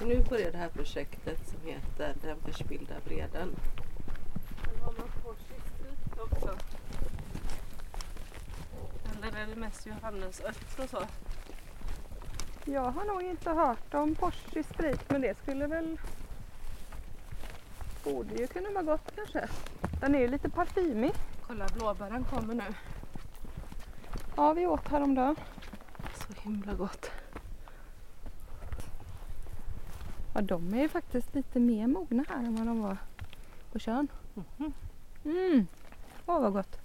Och nu börjar det här projektet som heter Den förspillda vreden. Men har man porrstryk också? Eller är det mest Johannesört och så? Jag har nog inte hört om Porsche sprit men det skulle väl borde ju kunna vara gott kanske. Den är ju lite parfymig. Kolla blåbären kommer nu. Ja, vi åt häromdagen. Så himla gott. Ja, de är ju faktiskt lite mer mogna här än vad de var på Tjörn. Mhm. Mm. Åh, vad gott.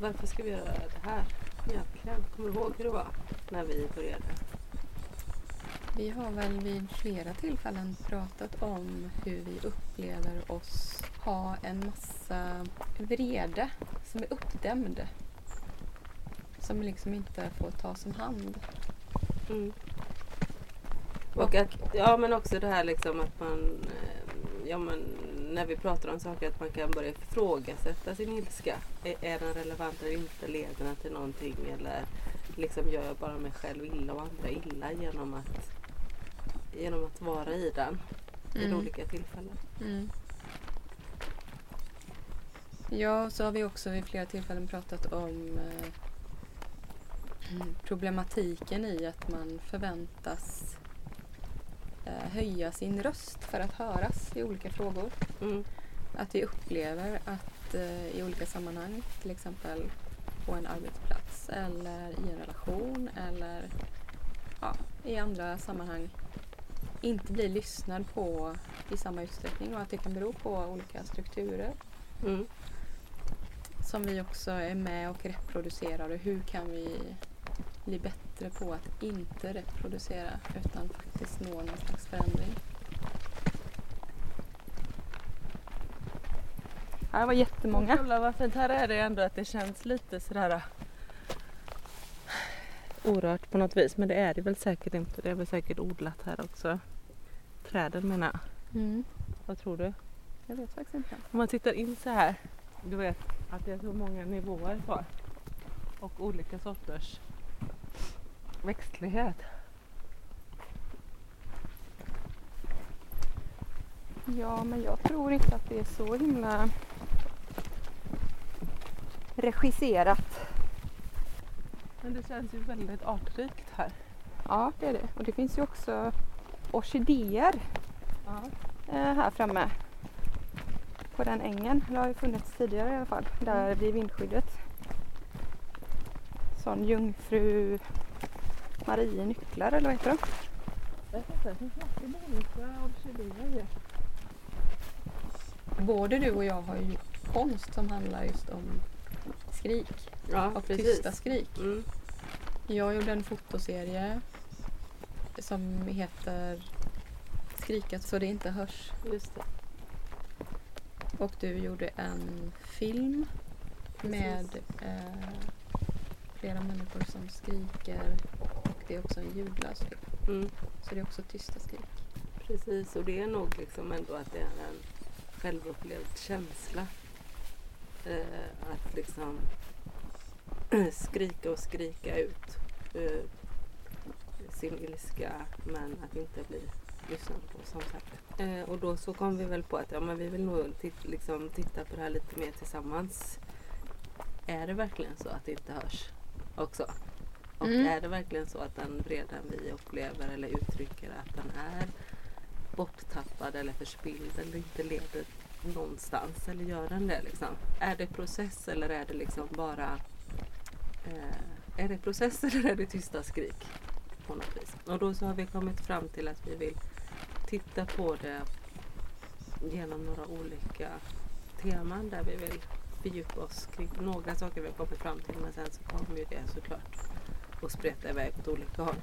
Varför ska vi göra det här egentligen? Kommer du ihåg hur det var när vi började? Vi har väl vid flera tillfällen pratat om hur vi upplever oss ha en massa vrede som är uppdämd. Som liksom inte får tas om hand. Mm. Och att, ja men också det här liksom att man, eh, ja men när vi pratar om saker att man kan börja ifrågasätta sin ilska. Är, är den relevant eller inte? Leder den till någonting? Eller liksom gör jag bara mig själv illa och andra illa genom att, genom att vara i den vid Mm. olika tillfällen? Mm. Ja, så har vi också vid flera tillfällen pratat om eh, problematiken i att man förväntas eh, höja sin röst för att höras i olika frågor. Mm. Att vi upplever att eh, i olika sammanhang, till exempel på en arbetsplats eller i en relation eller ja, i andra sammanhang inte blir lyssnad på i samma utsträckning och att det kan bero på olika strukturer Mm. som vi också är med och reproducerar och hur kan vi bli bättre på att inte reproducera utan faktiskt nå någon slags förändring. Ja, det var jättemånga. Kolla vad fint. Här är det ändå att det känns lite sådär äh, orört på något vis. Men det är det väl säkert inte. Det är väl säkert odlat här också. Träden menar jag. Mm. Vad tror du? Jag vet faktiskt inte. Om man tittar in så här. Du vet att det är så många nivåer kvar. Och olika sorters växtlighet. Ja, men jag tror inte att det är så himla regisserat. Men det känns ju väldigt artrikt här. Ja, det är det. Och det finns ju också orkidéer Ja. eh, här framme. På den ängen. Det har ju funnits tidigare i alla fall. Där vid vindskyddet. Sån jungfru Marie nycklar eller vad heter de? Både du och jag har ju gjort konst som handlar just om skrik Ja, och precis. tysta skrik. Mm. Jag gjorde en fotoserie som heter Skrika så det inte hörs. Just det. Och du gjorde en film med eh, flera människor som skriker och det är också en ljudlös film. Mm. Så det är också tysta skrik. Precis, och det är nog liksom ändå att det är en självupplevd känsla. Eh, att liksom skrika och skrika ut eh, sin ilska men att inte bli lyssnad på som sagt. Eh, och då så kom vi väl på att ja, men vi vill nog tit- liksom, titta på det här lite mer tillsammans. Är det verkligen så att det inte hörs också? Och Mm. är det verkligen så att den vreden vi upplever eller uttrycker att den är borttappad eller förspilld eller inte leder någonstans. Eller gör den det liksom? Är det process eller är det liksom bara eh, är det process eller är det tysta skrik? På något vis. Och då så har vi kommit fram till att vi vill titta på det genom några olika teman där vi vill fördjupa oss kring några saker vi har kommit fram till men sen så kommer ju det såklart att spreta iväg åt olika håll.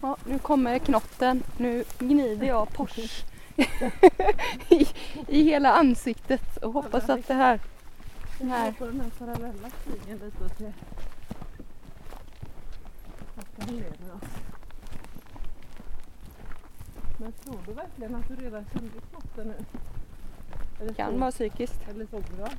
Ja, nu kommer knotten. Nu gnider jag Porsche i, i hela ansiktet och hoppas att det här... Vi här. på den här parallella stigen lite och ser vart den leder oss. Men tror du verkligen att du redan kände knotten nu? Eller kan vara psykiskt. Eller såg du det?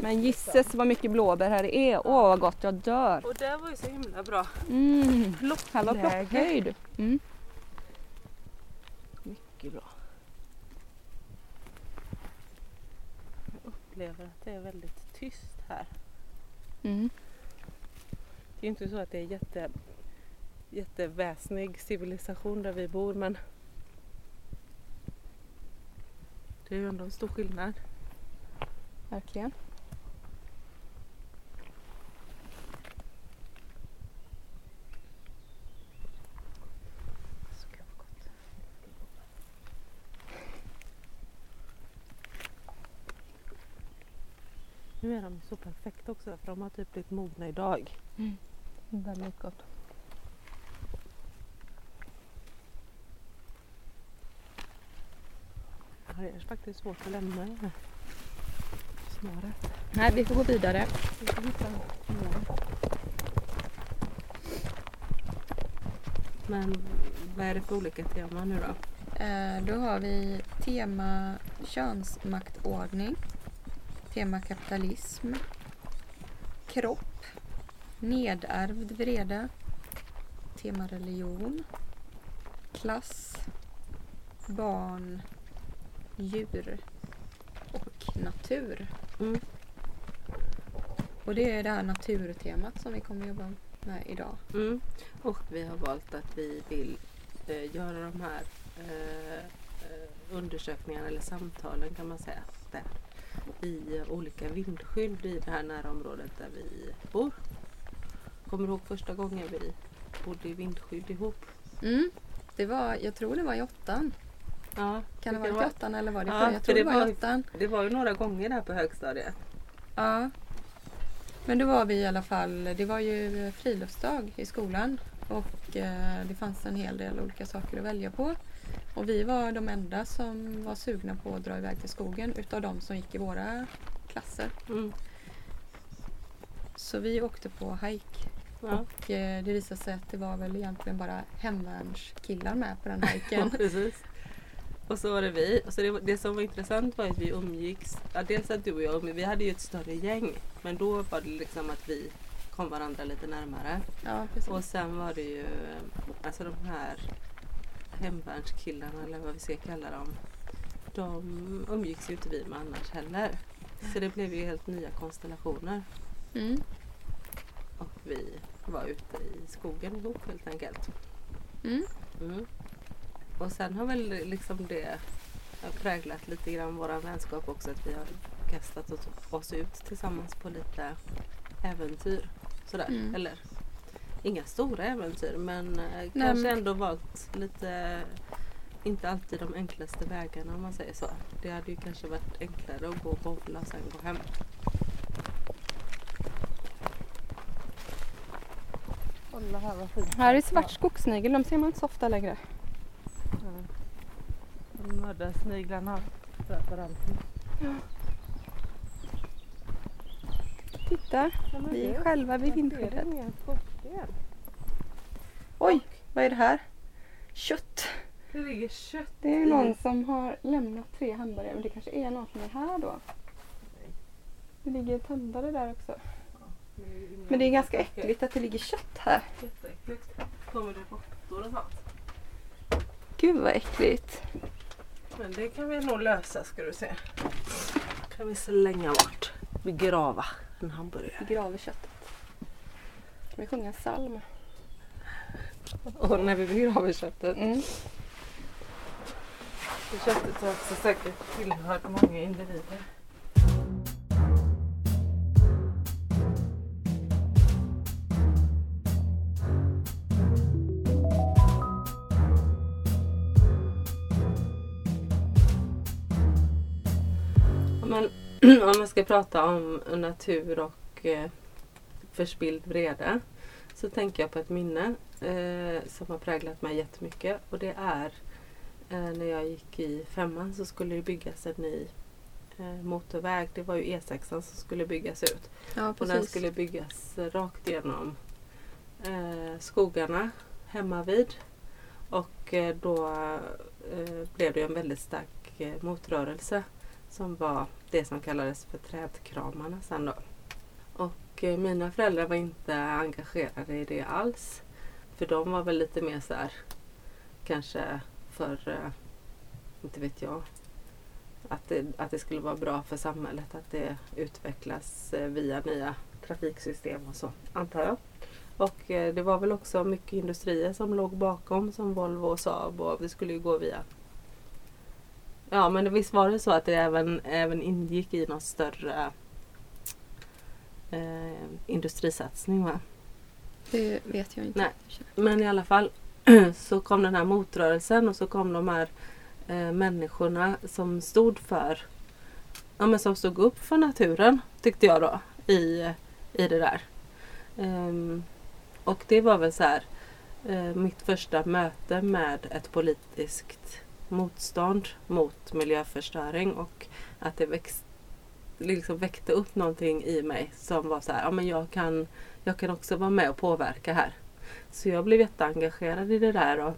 Men gisses vad mycket blåbär här är. Åh vad gott, jag dör. Och det var ju så himla bra. Mm. Plockläge. plockhöjd. Mm. Mycket bra. Jag upplever att det är väldigt tyst här. Mm. Det är inte så att det är jätte, jätteväsnig civilisation där vi bor men det är ju ändå en stor skillnad. Verkligen. Nu är de så perfekta också för de har typ blivit mogna idag. Väldigt gott. Ja, Det är faktiskt svårt att lämna det här snöret. Nej, vi får gå vidare. Vi får hitta någon. Men vad är det för olika teman nu då? Eh, då har vi tema könsmaktordning, tema kapitalism, kropp, nedärvd vrede, tema religion, klass, barn, djur och natur. Mm. Och det är det här naturtemat som vi kommer jobba med idag. Mm. Och vi har valt att vi vill eh, göra de här eh, eh, undersökningarna eller samtalen kan man säga där i olika vindskydd i det här närområdet där vi bor. Kommer du ihåg första gången vi bodde i vindskydd ihop? Mm. Det var, jag tror det var i åttan. Ja, Kan det vara i var- åttan eller var det Ja? Jag tror det det var var- i åttan. Det var ju några gånger där på högstadiet. Ja. Men då var vi i alla fall, det var ju friluftsdag i skolan och eh, det fanns en hel del olika saker att välja på. Och vi var de enda som var sugna på att dra iväg till skogen utav de som gick i våra klasser. Mm. Så vi åkte på hike Ja. och eh, det visade sig att det var väl egentligen bara hemvärnskillar med på den Ja, precis. Och så var det vi. Och så det, det som var intressant var att vi umgicks. Ja, dels att du och jag, men vi hade ju ett större gäng. Men då var det liksom att vi kom varandra lite närmare. Ja. Och sen var det ju eh, alltså de här hemvärnskillarna eller vad vi ska kalla dem. De umgicks ju inte vi med annars heller. Så det blev ju helt nya konstellationer. Mm. Och vi var ute i skogen ihop helt enkelt. Mm. Mm. Och sen har väl liksom det präglat lite grann vår vänskap också att vi har kastat oss- ut tillsammans på lite äventyr. Sådär. Mm. Eller inga stora äventyr men eh, Nej, kanske men- ändå valt lite inte alltid de enklaste vägarna om man säger så. Det hade ju kanske varit enklare att gå och bowla och sen gå hem. Kolla här vad fint. Här är svart skogssnigel, de ser man inte så ofta längre. Ja. De mördarsniglarna stöter alltid. Titta, Ja, men vi är själva vid vindskyddet. Skorsten. Oj, vad är det här? Kött. Det ligger kött Det är någon som har lämnat tre hamburgare, men det kanske är någon som är här då. Det ligger tändare där också. Men det är ganska äckligt att det ligger kött här. Jätteäckligt. Kommer det råttor och sånt? Gud vad äckligt. Men det kan vi nog lösa ska du se. kan vi slänga bort. Begrava en hamburgare. Graver köttet. Vi sjunga en psalm. Och när vi begraver köttet. Mm. Köttet har också säkert tillhört många individer. Men om man ska prata om natur och eh, förspilld vrede så tänker jag på ett minne eh, som har präglat mig jättemycket och det är eh, när jag gick i femman så skulle det byggas en ny eh, motorväg. Det var ju E6 som skulle byggas ut. Ja, Och den skulle byggas rakt igenom eh, skogarna hemma vid. Och eh, då eh, blev det en väldigt stark motrörelse som var det som kallades för trädkramarna sen då. Och eh, mina föräldrar var inte engagerade i det alls. För de var väl lite mer så här kanske för, eh, inte vet jag, att det, att det skulle vara bra för samhället att det utvecklas eh, via nya trafiksystem och så, antar jag. Och det var väl också mycket industrier som låg bakom som Volvo och Saab och det skulle ju gå via Ja men visst var det så att det även, även ingick i någon större eh, industrisatsning va? Det vet jag inte. Nej. Men i alla fall så kom den här motrörelsen och så kom de här eh, människorna som stod för ja, men som stod upp för naturen tyckte jag då i, i det där. Ehm, och det var väl så här eh, mitt första möte med ett politiskt motstånd mot miljöförstöring och att det växt, liksom väckte upp någonting i mig som var så här, ja men jag kan, jag kan också vara med och påverka här. Så jag blev jätteengagerad i det där och,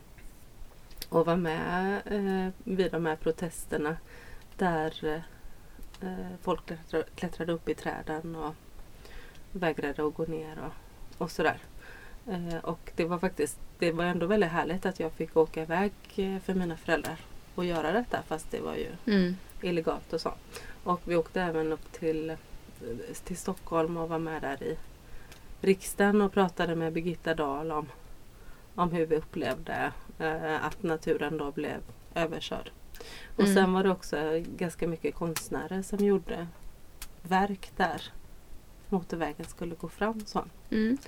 och var med eh, vid de här protesterna där eh, folk klättrade, klättrade upp i träden och vägrade att gå ner och, och sådär. Eh, och det var faktiskt, det var ändå väldigt härligt att jag fick åka iväg eh, för mina föräldrar och göra detta fast det var ju Mm. illegalt och så. Och vi åkte även upp till, till Stockholm och var med där i riksdagen och pratade med Birgitta Dahl om, om hur vi upplevde eh, att naturen då blev överkörd. Och Mm. sen var det också ganska mycket konstnärer som gjorde verk där motorvägen skulle gå fram. Så. Mm.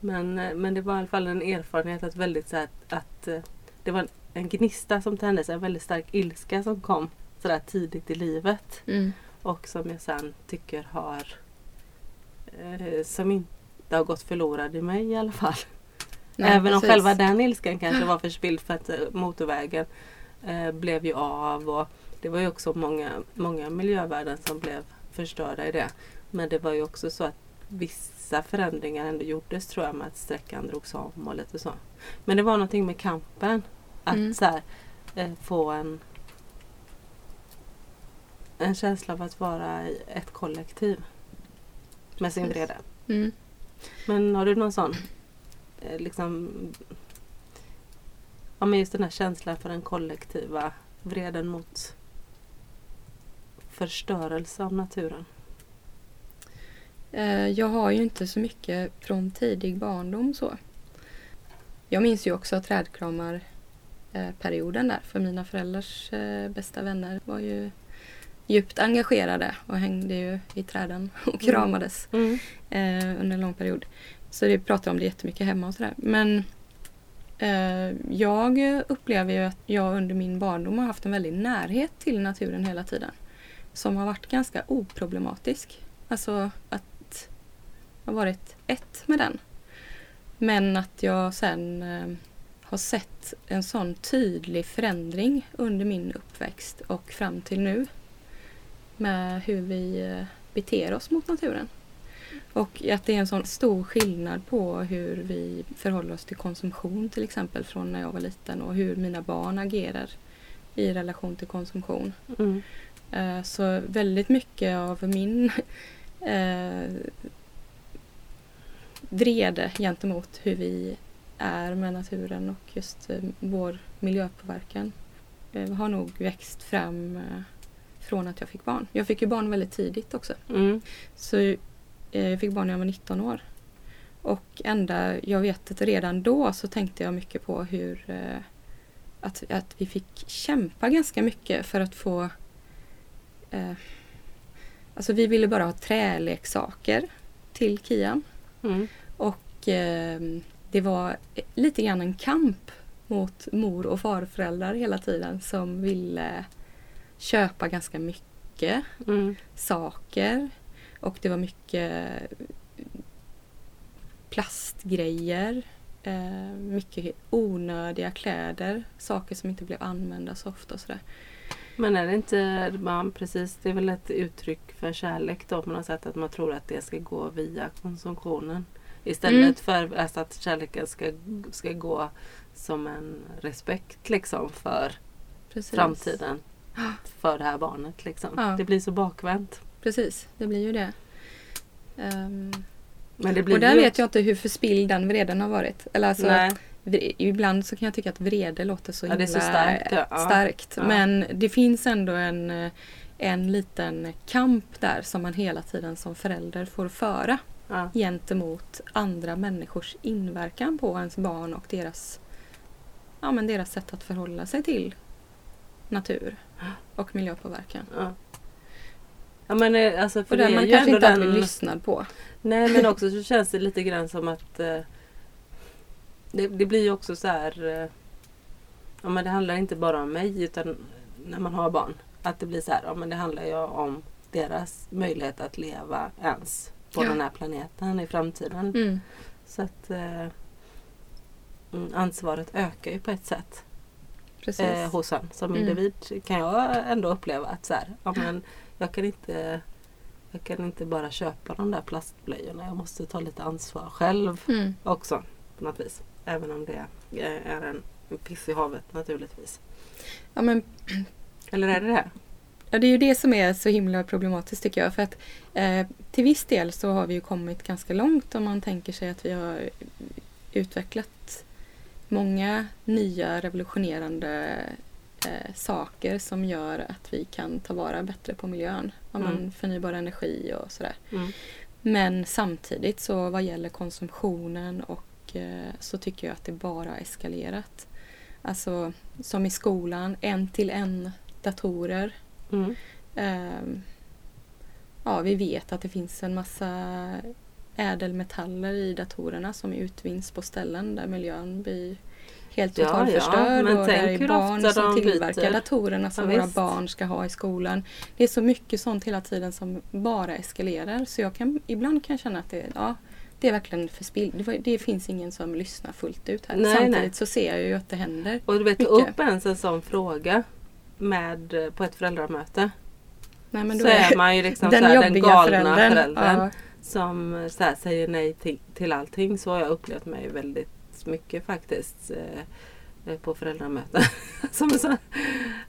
Men, eh, men det var i alla fall en erfarenhet att väldigt så att, att eh, det var en, en gnista som tändes, en väldigt stark ilska som kom sådär tidigt i livet. Mm. Och som jag sen tycker har eh, som inte har gått förlorad i mig i alla fall. Nej, Även om precis. själva den ilskan kanske var förspilld för att eh, motorvägen eh, blev ju av och det var ju också många, många miljövärden som blev förstörda i det. Men det var ju också så att vissa förändringar ändå gjordes tror jag med att sträckan drogs om och lite så. Men det var någonting med kampen. Att Mm. så här, eh, få en en känsla av att vara i ett kollektiv med sin vrede. Mm. Men har du någon sån eh, liksom Ja men just den här känslan för den kollektiva vreden mot förstörelse av naturen. Eh, Jag har ju inte så mycket från tidig barndom så. Jag minns ju också trädkramar eh, perioden där för mina föräldrars bästa vänner var ju djupt engagerade och hängde ju i träden och Mm. kramades eh, under en lång period. Så det pratar om det jättemycket hemma och sådär. Men eh, jag upplever ju att jag under min barndom har haft en väldig närhet till naturen hela tiden. Som har varit ganska oproblematisk. Alltså att jag har varit ett med den. Men att jag sen eh, har sett en sån tydlig förändring under min uppväxt och fram till nu. Med hur vi eh, beter oss mot naturen. Och att det är en sån stor skillnad på hur vi förhåller oss till konsumtion till exempel från när jag var liten och hur mina barn agerar i relation till konsumtion. Mm. Eh, Så väldigt mycket av min eh, vrede gentemot hur vi är med naturen och just eh, vår miljöpåverkan har nog växt fram från att jag fick barn. Jag fick ju barn väldigt tidigt också. Mm. Så eh, jag fick barn när jag var 19 år. Och ända, jag vet att redan då så tänkte jag mycket på hur eh, att, att vi fick kämpa ganska mycket för att få eh, Alltså vi ville bara ha träleksaker till Kian. Mm. Och eh, det var lite grann en kamp mot mor och farföräldrar hela tiden som ville köpa ganska mycket Mm. saker. Och det var mycket plastgrejer. Eh, mycket onödiga kläder. Saker som inte blev använda så ofta och sådär. Men är det inte, man, precis, det är väl ett uttryck för kärlek då på något sätt att man tror att det ska gå via konsumtionen. Istället Mm. för alltså, att kärleken ska, ska gå som en respekt liksom för Precis. framtiden. För det här barnet liksom. Ja. Det blir så bakvänt. Precis, det blir ju det. Ehm, Men det blir och där ju vet jag inte hur förspilld den vreden har varit. Eller alltså, Nej. ibland så kan jag tycka att vrede låter så Ja, himla så starkt, ja. Starkt. Ja. Men det finns ändå en, en liten kamp där som man hela tiden som förälder får föra Ja. gentemot andra människors inverkan på ens barn och deras, ja, men deras sätt att förhålla sig till natur och miljöpåverkan. Ja. Ja men eh, alltså för Och är man ju kanske inte alltid den... lyssnad på. Nej men också så känns det lite grann som att eh, det, det blir ju också så här eh, Ja men det handlar inte bara om mig utan när man har barn. Att det blir så här, ja men det handlar ju om deras möjlighet att leva ens på Ja. den här planeten i framtiden. Mm. Så att eh, mm, ansvaret ökar ju på ett sätt. Eh, hos en. Som Mm. individ kan jag ändå uppleva att så här, ja, men jag, kan inte, jag kan inte bara köpa de där plastblöjorna. Jag måste ta lite ansvar själv Mm. också på något vis. Även om det eh, är en en piss i havet naturligtvis. Ja, men Eller är det det? Ja, det är ju det som är så himla problematiskt tycker jag. För att eh, till viss del så har vi ju kommit ganska långt om man tänker sig att vi har utvecklat många nya revolutionerande eh, saker som gör att vi kan ta vara bättre på miljön. Om Mm. förnybar energi och sådär. Mm. Men samtidigt så vad gäller konsumtionen och eh, så tycker jag att det bara eskalerat. Alltså som i skolan, en till en datorer. Mm. Ehm, ja, vi vet att det finns en massa ädelmetaller i datorerna som utvinns på ställen där miljön blir helt Ja, totalförstörd ja, och där är barn som tillverkar byter. datorerna som Ja, våra visst. barn ska ha i skolan. Det är så mycket sånt hela tiden som bara eskalerar så jag kan ibland kan jag känna att det, ja, det är verkligen förspill. Det, det finns ingen som lyssnar fullt ut här. Nej, Samtidigt nej. så ser jag ju att det händer. Och du vet, Mycket. upp ens en sån fråga med, eh, på ett föräldramöte. Nej, så då är man ju liksom den så här, den galna föräldern. föräldern. Ja, som här, säger nej till, till allting. Så har jag upplevt mig väldigt mycket faktiskt eh, eh, på föräldramöten. som en sån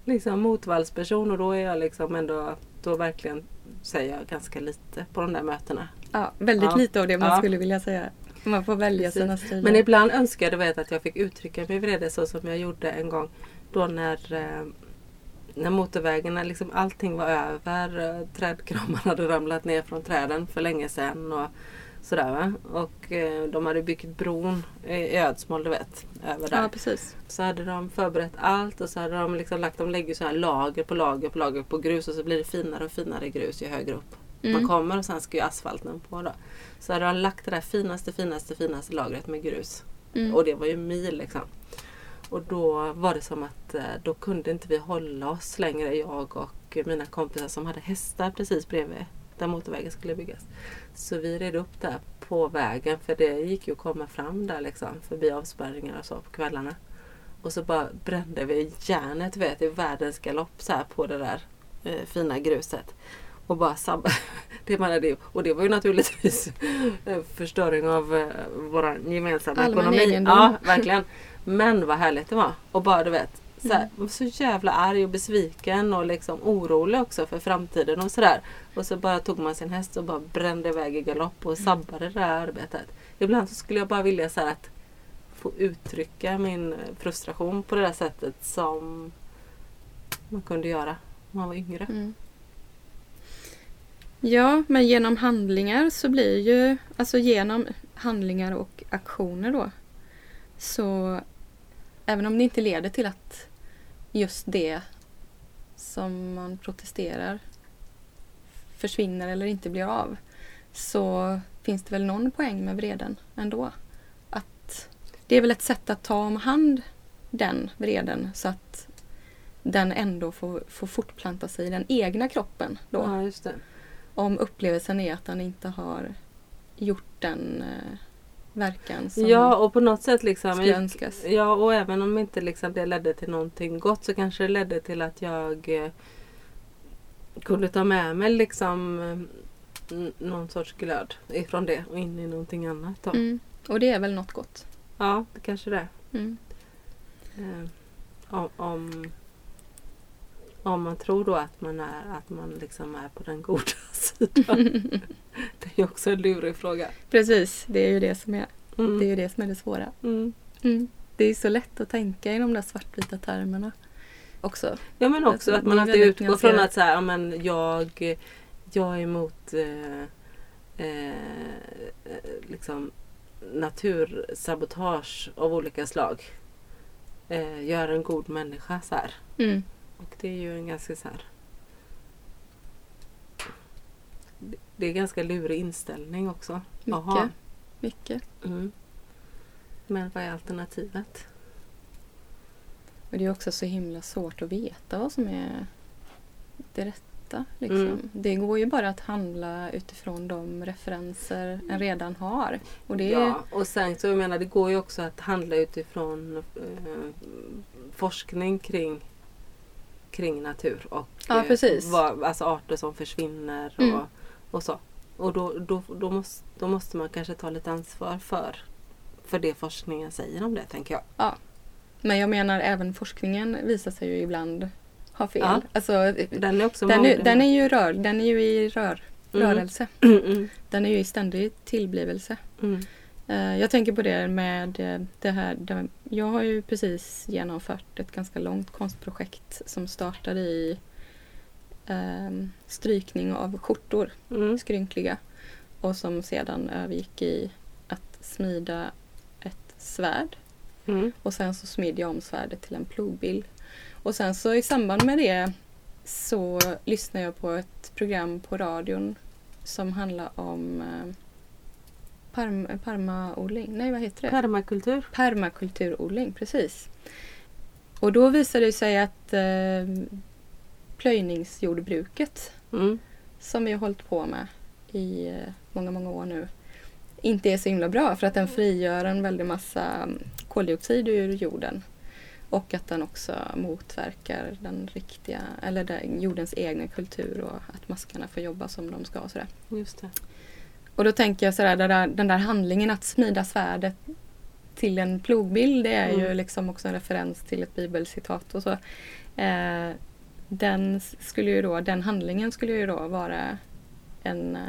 liksom, motvallsperson och då är jag liksom ändå, då verkligen säger jag ganska lite på de där mötena. ja, väldigt Ja. lite av det man Ja. skulle vilja säga. Man får välja Precis. sina stilar. Men ibland önskar jag vet, att jag fick uttrycka mig vrede så som jag gjorde en gång. Då när, eh, när motorvägarna, liksom allting var över. eh, Trädkramarna hade ramlat ner från träden för länge sedan. Och sådär va. Och eh, de hade byggt bron i Ödsmål du vet. Över där. Ja, precis. Så hade de förberett allt och så hade de liksom lagt, de lägger så här lager på lager på lager på grus och så blir det finare och finare grus ju högre upp man Mm. kommer och sen ska ju asfalten på då. Så hade de lagt det där finaste, finaste, finaste lagret med grus. Mm. Och det var ju mil liksom. Och då var det som att eh, då kunde inte vi hålla oss längre, jag och mina kompisar som hade hästar precis bredvid där motorvägen skulle byggas. Så vi red upp där på vägen för det gick ju att komma fram där liksom förbi avspärrningar och så på kvällarna. Och så bara brände vi järnet vet, i världens galopp så här på det där eh, fina gruset. Och bara sabba. det man hade, och det var ju naturligtvis eh, förstöring av eh, vår gemensamma Allmän ekonomi. egendom. Ja, verkligen. Men vad härligt det var. Och bara du vet, så, här, Mm. så jävla arg och besviken och liksom orolig också för framtiden och sådär. Och så bara tog man sin häst och bara brände iväg i galopp och sabbade det där arbetet. Ibland så skulle jag bara vilja så här att få uttrycka min frustration på det där sättet som man kunde göra när man var yngre. Mm. Ja, men genom handlingar så blir ju, alltså genom handlingar och aktioner då, så även om det inte leder till att just det som man protesterar försvinner eller inte blir av, så finns det väl någon poäng med vreden ändå. Att det är väl ett sätt att ta om hand den vreden så att den ändå får, får fortplanta sig i den egna kroppen då. Ja, just det. Om upplevelsen är att den inte har gjort den eh, verkan som Ja, och på något sätt liksom. skulle önskas. Ja, och även om inte liksom det ledde till någonting gott så kanske det ledde till att jag eh, kunde ta med mig liksom eh, någon sorts glöd ifrån det och in i någonting annat. Då. Mm. Och det är väl något gott. Ja, det kanske det är. Mm. Eh, om, om, om man tror då att man är, att man liksom är på den goda sidan. det är ju också en lurig fråga. Precis, det är ju det som är Mm. det, är ju det, som är det svåra. Mm. Mm. Det är så lätt att tänka i de där svartvita termerna också. Ja men också Alltså, att man alltid utgår från att så här, men jag, jag är emot eh, eh, liksom natursabotage av olika slag. Eh, jag är en god människa så här. Mm. Och det är ju en ganska så här. Det- är ganska lurig inställning också. Mycket. Jaha. Mycket. Mm. Men vad är alternativet? Och det är också så himla svårt att veta vad som är det rätta. Liksom. Mm. Det går ju bara att handla utifrån de referenser en redan har. Och det Ja, och sen så jag menar det går ju också att handla utifrån eh, forskning kring, kring natur och Ja, eh, vad, alltså arter som försvinner Mm. och så. Och då, då, då, måste, då måste man kanske ta lite ansvar för, för det forskningen säger om det tänker jag. Men jag menar även forskningen visar sig ju ibland ha fel. Ja. Alltså, Den är också den, är, den är ju rör, den är ju i rör, Mm. rörelse. Mm, Den är ju i ständig tillblivelse. mm, Eh, Jag tänker på det med eh, det här. Jag har ju precis genomfört ett ganska långt konstprojekt som startade i eh, strykning av skjortor, mm, skrynkliga. Och som sedan övergick i att smida ett svärd. mm, Och sen så smidde jag om svärdet till en plogbild. Och sen så i samband med det så lyssnade jag på ett program på radion som handlar om eh, parm, parmaodling. Nej, vad heter det? Permakultur. Permakulturodling, precis. Och då visade det sig att eh, plöjningsjordbruket Mm, som vi har hållit på med i eh, många, många år nu inte är så himla bra för att den frigör en väldig massa mm, koldioxid ur jorden. Och att den också motverkar den riktiga, eller den, jordens egna kultur och att maskarna får jobba som de ska och sådär. just det. Och då tänker jag sådär, den där, den där handlingen att smida svärdet till en plogbild det är ju Mm. liksom också en referens till ett bibelcitat och så. Eh, den, skulle ju då, den handlingen skulle ju då vara en eh,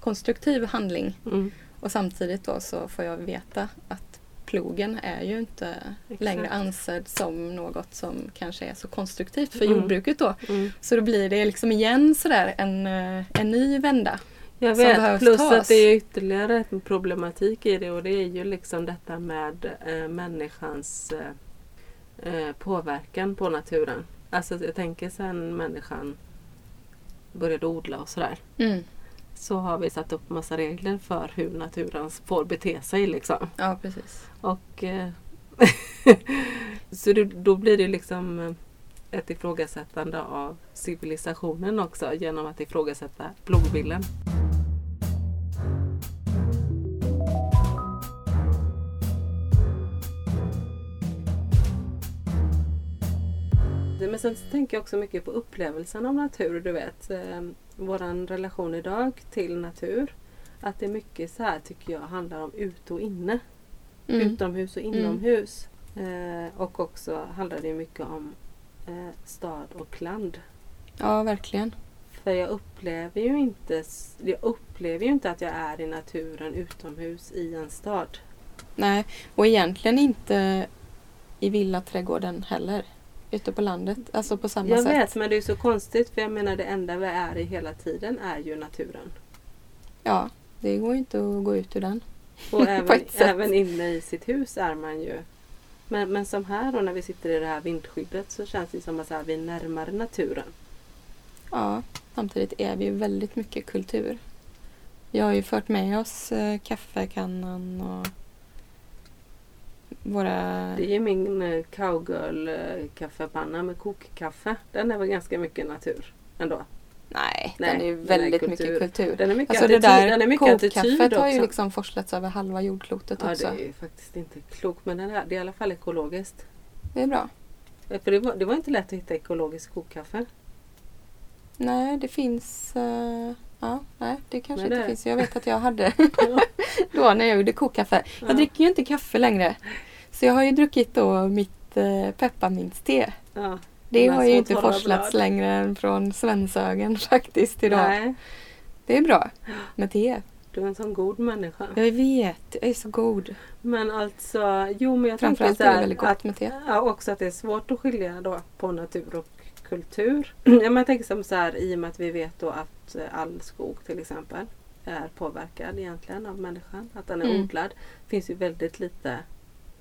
konstruktiv handling. Mm, Och samtidigt då så får jag veta att plogen är ju inte Exakt. längre ansedd som något som kanske är så konstruktivt för Mm. jordbruket då. mm. Så då blir det liksom igen sådär en, eh, en ny vända. Jag vet, plus tas. att det är ytterligare en problematik i det och det är ju liksom detta med eh, människans eh, eh, påverkan på naturen. Alltså jag tänker sen människan började odla och sådär. Mm. Så har vi satt upp massa regler för hur naturen får bete sig liksom. Ja, precis. Och eh, Så det, då blir det liksom ett ifrågasättande av civilisationen också genom att ifrågasätta plogbilden. Men sen tänker jag också mycket på upplevelsen av natur. Du vet, eh, våran relation idag till natur. Att det är mycket så här tycker jag handlar om ute och inne. Mm. Utomhus och inomhus. Eh, och också handlar det mycket om eh, stad och land. Ja, verkligen. För jag upplever ju inte jag upplever ju inte att jag är i naturen utomhus i en stad. Nej, och egentligen inte i villaträdgården heller. Ute på landet. Alltså på samma Jag sätt. vet men det är så konstigt för jag menar det enda vi är i hela tiden är ju naturen. Ja, det går ju inte att gå ut ur den. Och även, även inne i sitt hus är man ju. Men, men som här då när vi sitter i det här vindskyddet så känns det som att här, vi är närmare naturen. Ja, samtidigt är vi ju väldigt mycket kultur. Vi har ju fört med oss eh, kaffekannan och våra... Det är min eh, cowgirl eh, kaffepanna med kokkaffe. Den är väl ganska mycket natur ändå. Nej, Nej, den är ju den är väldigt kultur. mycket kultur. Den är mycket Alltså det attityd, där den är mycket kokkaffet har ju liksom forslats över halva jordklotet Ja det också. är ju faktiskt inte klokt men den här, det är i alla fall ekologiskt. Det är bra. Eh, För det var, det var inte lätt att hitta ekologiskt kokkaffe. Nej, det finns... eh, ja, nej, det kanske det- inte finns. Jag vet att jag hade då när jag gjorde kokkaffe. Ja. Jag dricker ju inte kaffe längre. Så jag har ju druckit då mitt eh, pepparmintste. Ja. Det har ju inte forslats blad. längre än från Svenshögen faktiskt idag. Nej, Det är bra med te. du är en sån god människa. Jag vet, jag är så god. Men alltså, jo men jag tänker så här att, ja, också att det är svårt att skilja då på natur och kultur. ja, men jag tänker som så här i och med att vi vet då att eh, all skog till exempel är påverkad egentligen av människan. Att den är Mm. odlad. Det finns ju väldigt lite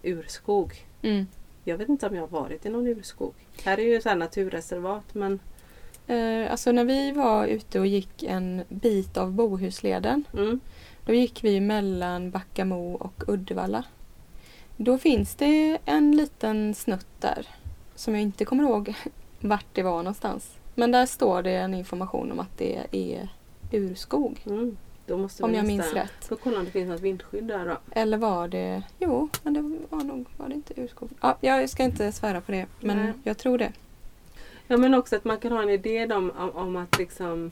urskog. Mm. Jag vet inte om jag har varit i någon urskog. Här är ju så naturreservat men Eh, alltså när vi var ute och gick en bit av Bohusleden mm, Då gick vi mellan Backamo och Uddevalla. Då finns det en liten snutt där som jag inte kommer ihåg vart det var någonstans. Men där står det en information om att det är urskog. mm, Om jag minns rätt. Får kolla om det finns något vindskydd där då. Eller var det... Jo, men det var nog var det inte urskog. Ja, jag ska inte svära på det, men Nej. jag tror det. Ja men också att man kan ha en idé om, om, om att liksom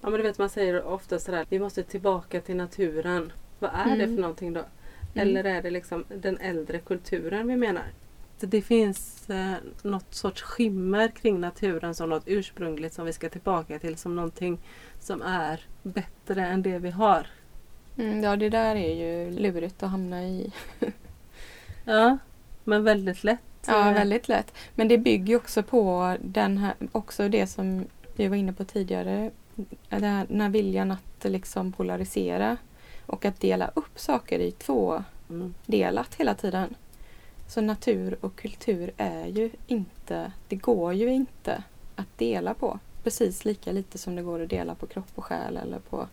Ja men du vet man säger ofta sådär vi måste tillbaka till naturen. Vad är det Mm. för någonting då? Mm. Eller är det liksom den äldre kulturen vi menar? Det finns eh, något sorts skimmer kring naturen som något ursprungligt som vi ska tillbaka till som någonting som är bättre än det vi har. Mm, ja, det där är ju lurigt att hamna i. Ja, men väldigt lätt. Ja, eh, väldigt lätt. Men det bygger också på den här, också det som vi var inne på tidigare. Här, den här viljan att liksom polarisera och att dela upp saker i två Mm. delat hela tiden. Så natur och kultur är ju inte, det går ju inte att dela på. Precis lika lite som det går att dela på kropp och själ eller på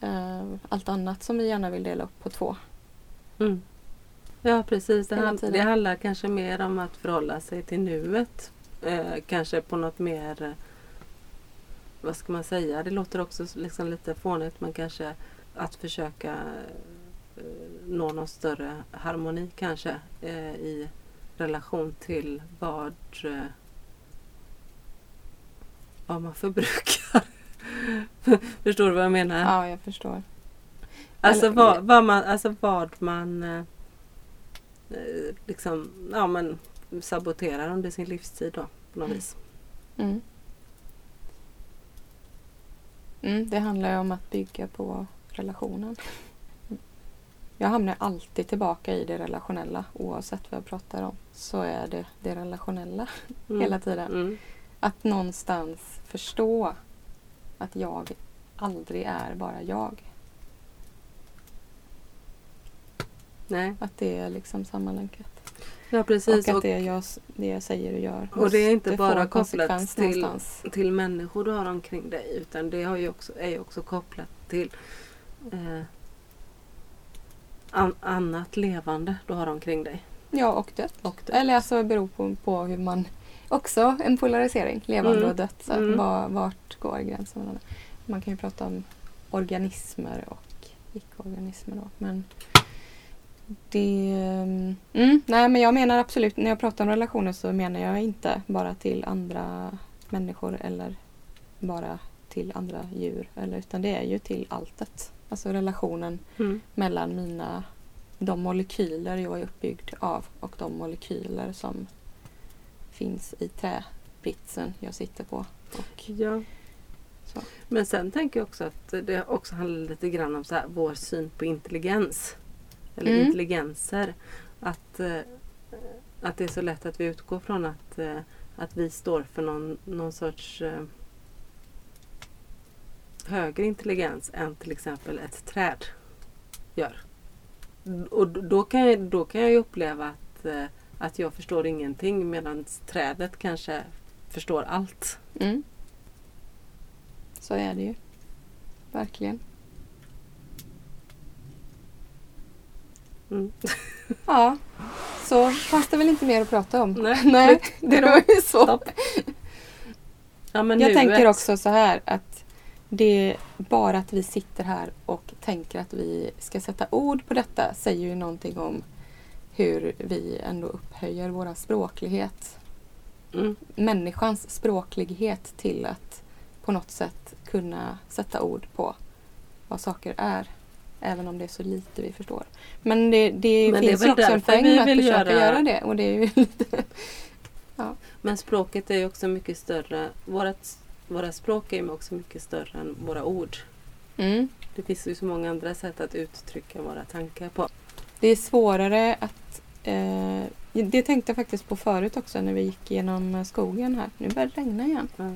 eh, allt annat som vi gärna vill dela upp på två. Mm. Ja precis, det, hand, det handlar kanske mer om att förhålla sig till nuet. Eh, kanske på något mer, vad ska man säga, det låter också liksom lite fånigt men kanske att försöka nå någon större harmoni kanske eh, i relation till vad, eh, vad man förbrukar. Förstår du vad jag menar? Ja, jag förstår. Alltså Eller- vad, vad man, alltså vad man eh, eh, liksom, ja men saboterar under sin livstid då på något Mm. vis. Mm. Mm, det handlar ju om att bygga på relationen. Jag hamnar alltid tillbaka i det relationella oavsett vad jag pratar om. Så är det det relationella Mm. hela tiden. Mm. Att någonstans förstå att jag aldrig är bara jag. Nej, Att det är liksom sammanlänkat. ja precis. och att Och, det jag, det jag säger och gör Och det är inte bara kopplat till- någonstans. till människor du har omkring dig utan det har ju också, är ju också kopplat till eh, an, annat levande du har omkring dig. Ja, och dött. Och det. Eller alltså det beror på, på hur man... Också en polarisering, levande Mm. och dött. Så Mm. var, vart går gränsen mellan? Man kan ju prata om organismer och icke-organismer då. Men det... Mm, nej, men jag menar absolut, när jag pratar om relationer så menar jag inte bara till andra människor eller bara till andra djur. Eller, utan det är ju till alltet. Alltså relationen Mm. mellan mina, de molekyler jag är uppbyggd av och de molekyler som finns i träbritsen jag sitter på. Och, Ja. Så. Men sen tänker jag också att det också handlar lite grann om så här, vår syn på intelligens. Eller Mm. intelligenser. Att eh, att det är så lätt att vi utgår från att, eh, att vi står för någon, någon sorts eh, högre intelligens än till exempel ett träd gör. Och då kan jag, då kan jag uppleva att, eh, att jag förstår ingenting medan trädet kanske förstår allt. Mm. Så är det ju. Verkligen. Mm. Ja, så fanns det väl inte mer att prata om. Nej, Nej det var ju så. Stopp. Ja, Jag tänker också så här att det är bara att vi sitter här och tänker att vi ska sätta ord på detta säger ju någonting om hur vi ändå upphöjer våra språklighet. Mm. Människans språklighet till att på något sätt kunna sätta ord på vad saker är. Även om det är så lite vi förstår. Men det, det Men det är finns ju också en poäng med att försöka göra- göra det. Och det är lite... Men språket är ju också mycket större. Vårat, våra språk är ju också mycket större än våra ord. Mm. Det finns ju så många andra sätt att uttrycka våra tankar på. Det är svårare att... Eh, det tänkte jag faktiskt på förut också när vi gick genom skogen här. Nu börjar det regna igen. Ja.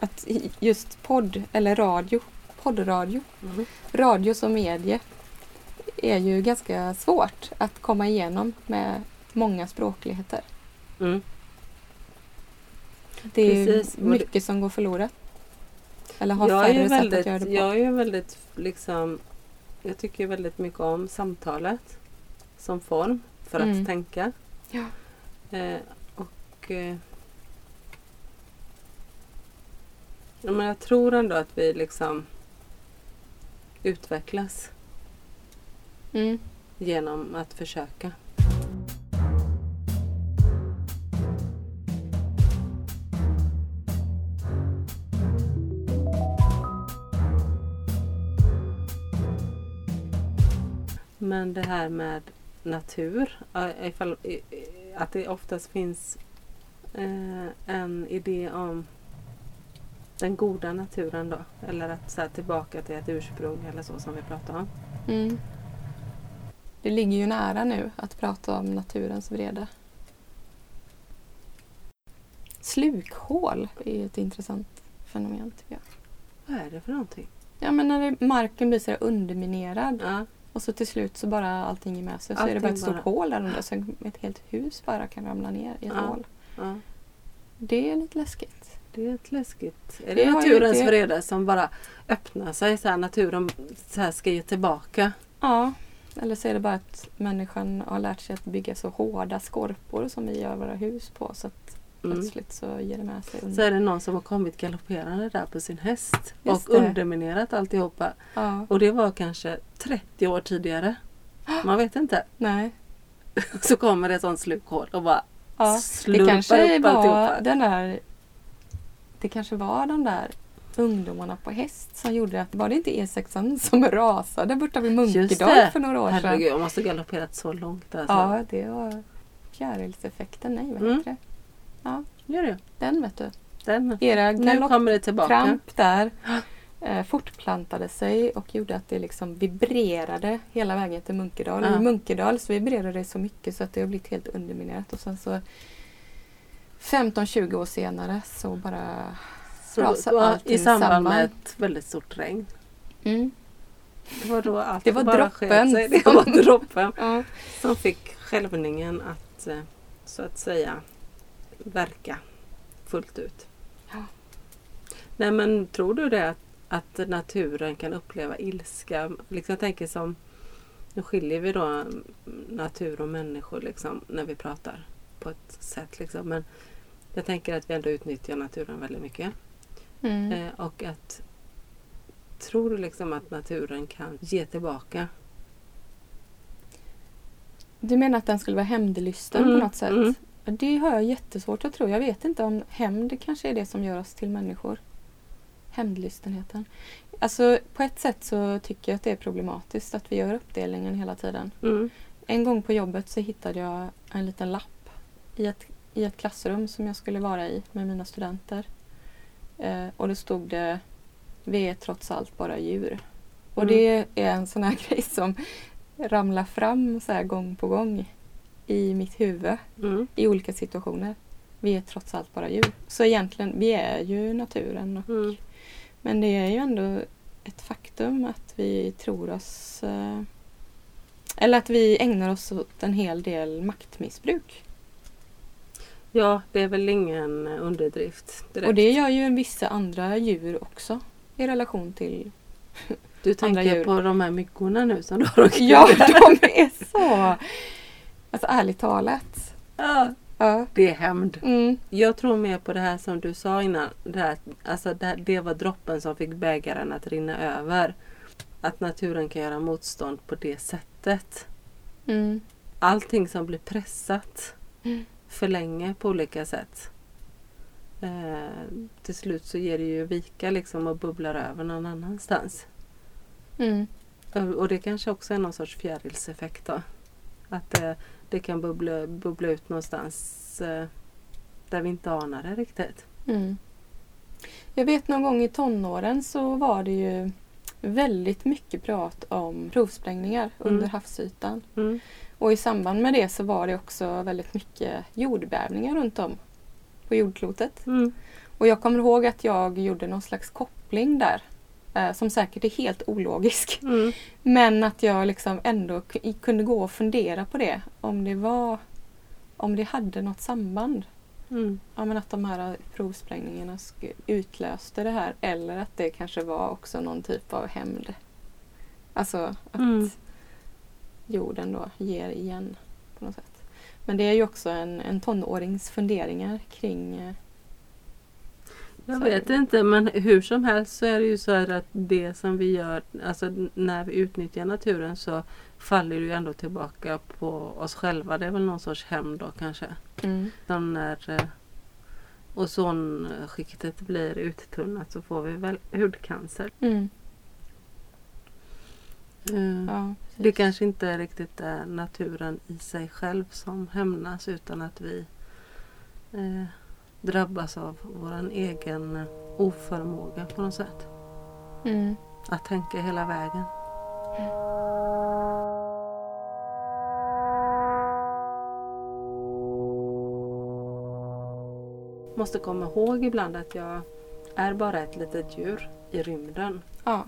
Att just podd eller radio, poddradio, Mm. radio som medie är ju ganska svårt att komma igenom med många språkligheter. Mm. Det är Precis, mycket som går förlorat. Eller har Jag är, färre sätt väldigt, att göra det på. jag är väldigt liksom Jag tycker väldigt mycket om samtalet som form för Mm. att tänka. Ja. Eh, och eh, men Jag tror ändå att vi liksom utvecklas Mm. genom att försöka. Men det här med natur, ifall, att det oftast finns eh, en idé om den goda naturen då. Eller att så här, tillbaka till ett ursprung eller så som vi pratade om. Mm. Det ligger ju nära nu att prata om naturens vrede. Slukhål är ett intressant fenomen tycker jag. Vad är det för någonting? Ja men när det, marken blir så underminerad Ja, och så till slut så bara allting är med sig så är det Allting bara ett stort bara- hål där under så ett helt hus bara kan ramla ner i ett Ja. hål. ja. Det är lite läskigt. Det är ett läskigt. Är Det det naturens det- vrede som bara öppnar sig? Så här, naturen så här ska ge tillbaka. Ja, eller så är det bara att människan har lärt sig att bygga så hårda skorpor som vi gör våra hus på så att. Plötsligt så ger det med sig. Så Under. är det någon som har kommit galopperande där på sin häst Just och det. underminerat alltihopa. Ja, Och det var kanske 30 år tidigare. Man vet inte. nej. Så kommer det ett sånt slukhål och bara Ja, det slurpar kanske upp var alltihopa. den där Det kanske var de där ungdomarna på häst som gjorde att, var det inte E6 som rasade borta vid Munkedal för några år sedan? Herregud, jag måste galopperat så långt. Alltså. Ja, det var fjärilseffekten. Nej, vad Mm. heter det? Ja, Gör det. den vet du. Den. Era Nu kommer det tillbaka. galoppkramp där eh, fortplantade sig och gjorde att det liksom vibrerade hela vägen till Munkedal. Ja. I Munkedal så vibrerade det så mycket så att det har blivit helt underminerat. Och sen så 15-20 år senare så bara... Så var allting I samband samman. med ett väldigt stort regn. Mm. Det var då allt Det var bara droppen sig. Det var droppen Ja. som fick skälvningen att eh, så att säga verka fullt ut. Ja. Nej men tror du det att, att naturen kan uppleva ilska? Liksom jag tänker som nu skiljer vi då mm, natur och människor liksom när vi pratar på ett sätt liksom. Men jag tänker att vi ändå utnyttjar naturen väldigt mycket. Mm. Eh, och att tror du liksom att naturen kan ge tillbaka? Du menar att den skulle vara hämndlysten Mm, på något sätt? mm. Det har jag jättesvårt att tro. Jag vet inte om hämnd kanske är det som gör oss till människor. Hämndlystenheten. Alltså på ett sätt så tycker jag att det är problematiskt att vi gör uppdelningen hela tiden. Mm. En gång på jobbet så hittade jag en liten lapp i ett, i ett klassrum som jag skulle vara i med mina studenter. Eh, och då stod det Vi är trots allt bara djur. Och Mm. det är en sån här grej som ramlar fram så här gång på gång. I mitt huvud Mm. i olika situationer. Vi är trots allt bara djur. Så egentligen, vi är ju naturen. Och, Mm. Men det är ju ändå ett faktum att vi tror oss... Eh, eller att vi ägnar oss åt en hel del maktmissbruk. Ja, det är väl ingen underdrift direkt. Och det gör ju en vissa andra djur också i relation till... du tänker på de här myggorna nu som du har åkt Ja, de är så... Alltså ärligt talat. ja. Ja. Det är hämnd. Mm. Jag tror mer på det här som du sa innan. Det, här, alltså det, det var droppen som fick bägaren att rinna över. Att naturen kan göra motstånd på det sättet. Mm. Allting som blir pressat Mm. för länge på olika sätt. Eh, till slut så ger det ju vika liksom och bubblar över någon annanstans. Mm. Och och det kanske också är någon sorts fjärilseffekt då. Att det, det kan bubbla, bubbla ut någonstans eh, där vi inte anar det riktigt. Mm. Jag vet någon gång i tonåren så var det ju väldigt mycket prat om provsprängningar under Mm. havsytan. Mm. Och i samband med det så var det också väldigt mycket jordbävningar runt om på jordklotet. Mm. Och jag kommer ihåg att jag gjorde någon slags koppling där. Eh, som säkert är helt ologisk. Mm. Men att jag liksom ändå kunde gå och fundera på det. Om det var om det hade något samband. Mm. Ja, men att de här provsprängningarna utlöste det här. Eller att det kanske var också någon typ av hämnd. Alltså att Mm. jorden då ger igen på något sätt. Men det är ju också en, en tonårings funderingar kring eh, Jag vet inte men hur som helst så är det ju så här att det som vi gör, alltså när vi utnyttjar naturen så faller det ju ändå tillbaka på oss själva. Det är väl någon sorts hämnd då kanske. mm. Som när eh, ozonskiktet blir uttunnat så får vi väl hudcancer. Mm. Eh, Ja, Det kanske inte riktigt är naturen i sig själv som hämnas utan att vi eh, drabbas av vår egen oförmåga på något sätt. Mm. Att tänka hela vägen. Måste komma ihåg ibland att jag är bara ett litet djur i rymden. Ja.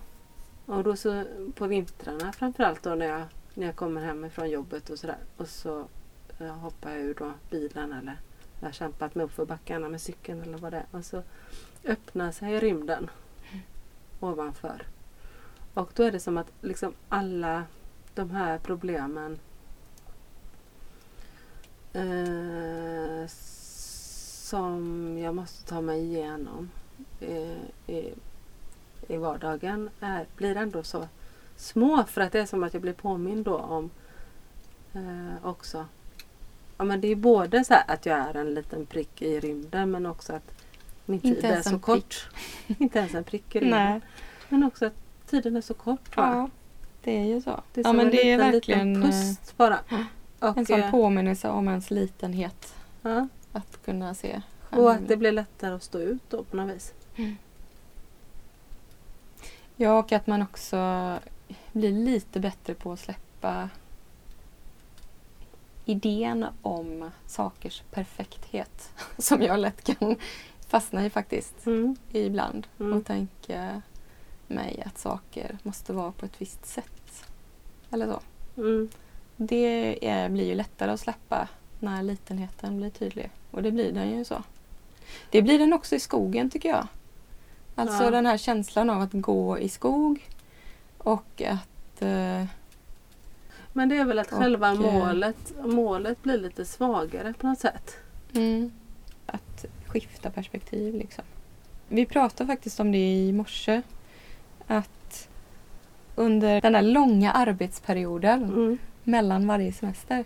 Och då så på vintrarna framförallt då när jag, när jag kommer hem från jobbet och sådär. Och så eh, hoppar jag ur då bilen eller jag har kämpat mig uppför backarna med cykeln eller vad det är. Och så öppnar sig rymden ovanför. Och då är det som att liksom alla de här problemen eh, som jag måste ta mig igenom eh, i, i vardagen är, blir ändå så små för att det är som att jag blir påmind då om eh, också Ja men det är både så här att jag är en liten prick i rymden men också att min tid är så kort. Inte ens en prick i rymden. Men också att tiden är så kort. Va? Ja, det är ju så. Det är ja, som men en det är liten, verkligen liten eh, pust bara. Och, en sån eh, påminnelse om ens litenhet. ja, Att kunna se och att det blir lättare att stå ut då på något vis. Ja, och att man också blir lite bättre på att släppa idén om sakers perfekthet. Som jag lätt kan fastna i faktiskt Mm. ibland. Mm. Och tänka mig att saker måste vara på ett visst sätt. Eller så. Mm. Det är, blir ju lättare att släppa när litenheten blir tydlig. Och det blir den ju så. Det blir den också i skogen tycker jag. Alltså Ja. den här känslan av att gå i skog och att... Eh, Men det är väl att Och, själva målet, målet blir lite svagare på något sätt. mm, att skifta perspektiv liksom. Vi pratade faktiskt om det i morse. Att under den här långa arbetsperioden Mm. mellan varje semester.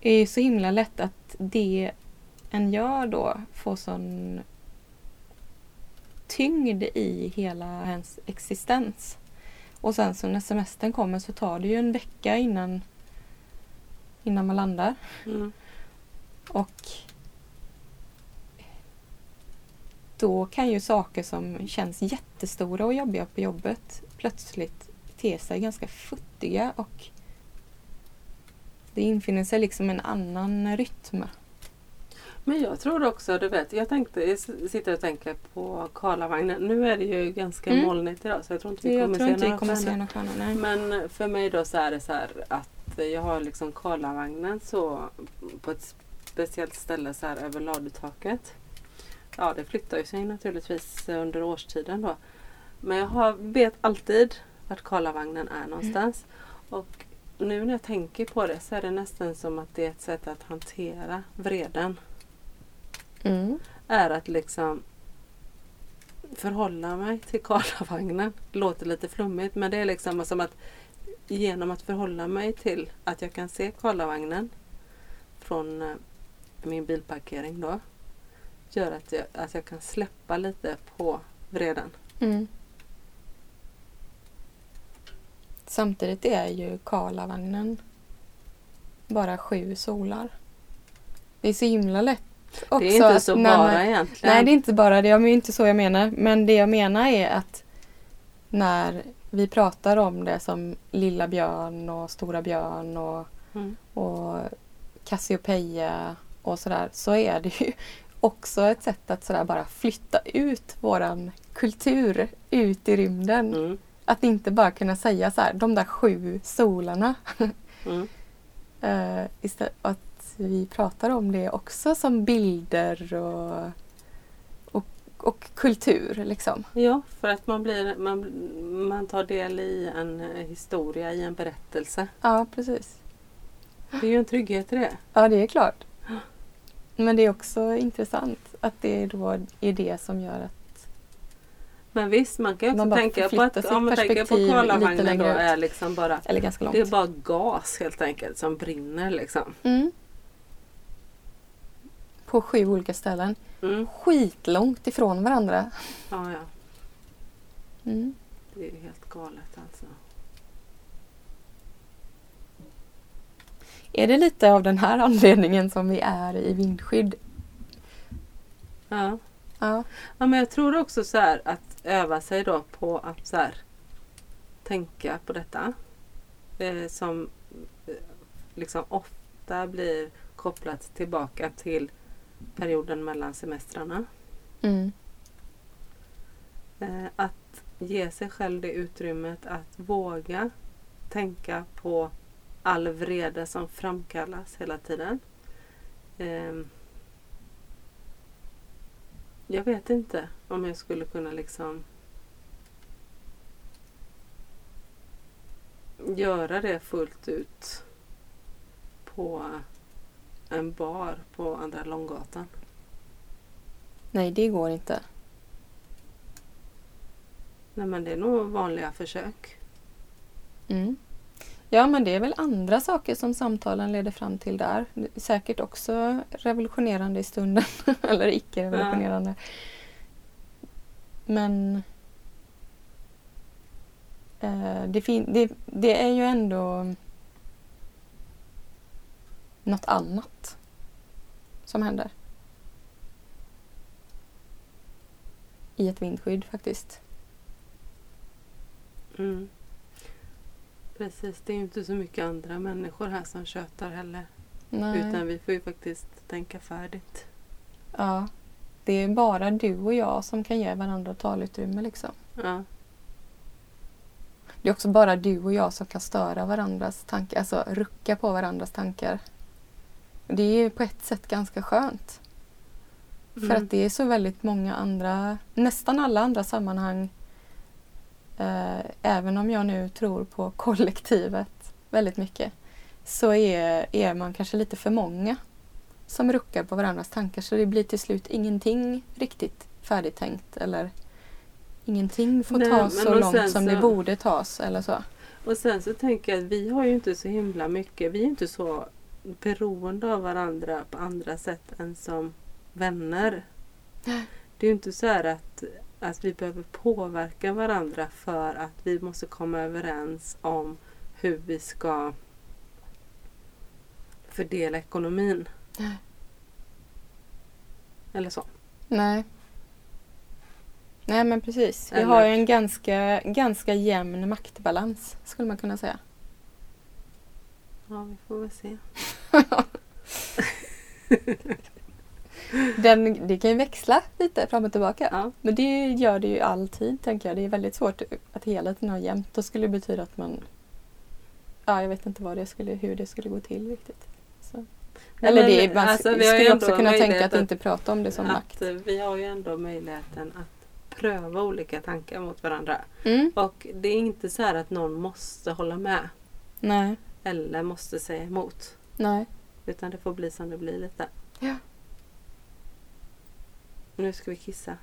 är så himla lätt att det en gör då får sån tyngd i hela ens existens. Och sen så när semestern kommer så tar det ju en vecka innan, innan man landar. Mm. Och då kan ju saker som känns jättestora och jobbiga på jobbet plötsligt te sig ganska futtiga och Det infinner sig liksom en annan rytm. Men jag tror också, du vet, jag tänkte, jag sitter och tänker på Karlavagnen. Nu är det ju ganska Mm. molnigt idag så jag tror inte vi kommer se inte några se några stjärnor. Nej. Men för mig då så är det så här att jag har liksom Karlavagnen så på ett speciellt ställe så här över ladutaket. Ja det flyttar ju sig naturligtvis under årstiden då. Men jag har, vet alltid vart Karlavagnen är någonstans. Och nu när jag tänker på det så är det nästan som att det är ett sätt att hantera vreden. Mm. Är att liksom förhålla mig till Karlavagnen. Låter lite flummigt men det är liksom som att genom att förhålla mig till att jag kan se Karlavagnen från eh, min bilparkering då gör att jag, att jag kan släppa lite på vreden. Mm. Samtidigt är ju Karlavagnen bara sju solar. Det är så himla lätt också det är inte så bara man- egentligen. Nej, det är inte bara det. Det är inte så jag menar. Men det jag menar är att när vi pratar om det som Lilla Björn och Stora Björn och, Mm. och Cassiopeia och sådär så är det ju också ett sätt att sådär bara flytta ut våran kultur ut i rymden. Mm. Att inte bara kunna säga så här, de där sju solarna. Mm. Uh, istället att vi pratar om det också som bilder och, och, och kultur liksom. Ja, för att man, blir, man, man tar del i en eh, historia, i en berättelse. Ja, precis. Det är ju en trygghet i det. Ja, det är klart. Men det är också intressant att det då är det som gör att Men visst, man kan ju också tänka på att om man tänker på Karlavagnen då är liksom bara. Det är bara gas helt enkelt som brinner liksom. mm. På sju olika ställen. Mm. Skitlångt ifrån varandra. Ja, ja. Mm. Det är helt galet alltså. Är det lite av den här anledningen som vi är i vindskydd? Ja. Ja. ja, men jag tror också så här att öva sig då på att så här tänka på detta. Eh, som eh, liksom ofta blir kopplat tillbaka till perioden mellan semestrarna. Mm. Eh, att ge sig själv det utrymmet att våga tänka på all vrede som framkallas hela tiden. Ehm, jag vet inte om jag skulle kunna liksom göra det fullt ut på en bar på Andra Långgatan. Nej, det går inte. Nej men det är nog vanliga försök. Mm. Ja, men det är väl andra saker som samtalen leder fram till där. Säkert också revolutionerande i stunden. Eller icke-revolutionerande. Men eh, det, det, det är ju ändå något annat som händer. I ett vindskydd faktiskt. Mm. Precis, det är inte så mycket andra människor här som tjötar heller. Nej. Utan vi får ju faktiskt tänka färdigt. Ja. Det är bara du och jag som kan ge varandra talutrymme liksom. Ja, Det är också bara du och jag som kan störa varandras tankar, alltså rucka på varandras tankar. Det är ju på ett sätt ganska skönt. För Mm. att det är så väldigt många andra, nästan alla andra sammanhang, eh, även om jag nu tror på kollektivet väldigt mycket, så är, är man kanske lite för många som ruckar på varandras tankar så det blir till slut ingenting riktigt färdigtänkt eller ingenting får Nej, tas så långt som så- det borde tas eller så. Och sen så tänker jag att vi har ju inte så himla mycket, vi är inte så beroende av varandra på andra sätt än som vänner. Det är ju inte så här att, att vi behöver påverka varandra för att vi måste komma överens om hur vi ska fördela ekonomin. Nej. Eller så. Nej. Nej men precis. Vi Eller- har ju en ganska, ganska jämn maktbalans skulle man kunna säga. Ja, vi får väl se. Den, det kan ju växla lite fram och tillbaka. Ja. Men det gör det ju alltid tänker jag. Det är väldigt svårt att hela tiden ha jämnt. Då skulle det betyda att man... Ja, jag vet inte vad det skulle, hur det skulle gå till riktigt. Så. Eller men, det, man alltså, vi har ju skulle också kunna tänka möjlighet att inte prata om det som att makt. vi har ju ändå möjligheten att pröva olika tankar mot varandra. Mm. Och det är inte så här att någon måste hålla med Nej, eller måste säga emot. nej. Utan det får bli som det blir lite. Ja. Nu ska vi kissa.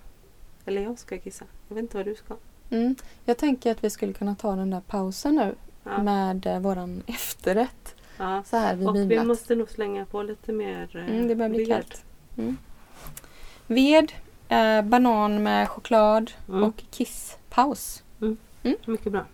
Eller jag ska kissa. Jag vet inte vad du ska. Mm. Jag tänker att vi skulle kunna ta den där pausen nu Ja. med eh, våran efterrätt. ja. Så här vid Och vi måste nog slänga på lite mer eh, Mm, det börjar bli ved. kallt. Mm. Ved, eh, banan med choklad Mm. och kisspaus. Mycket bra.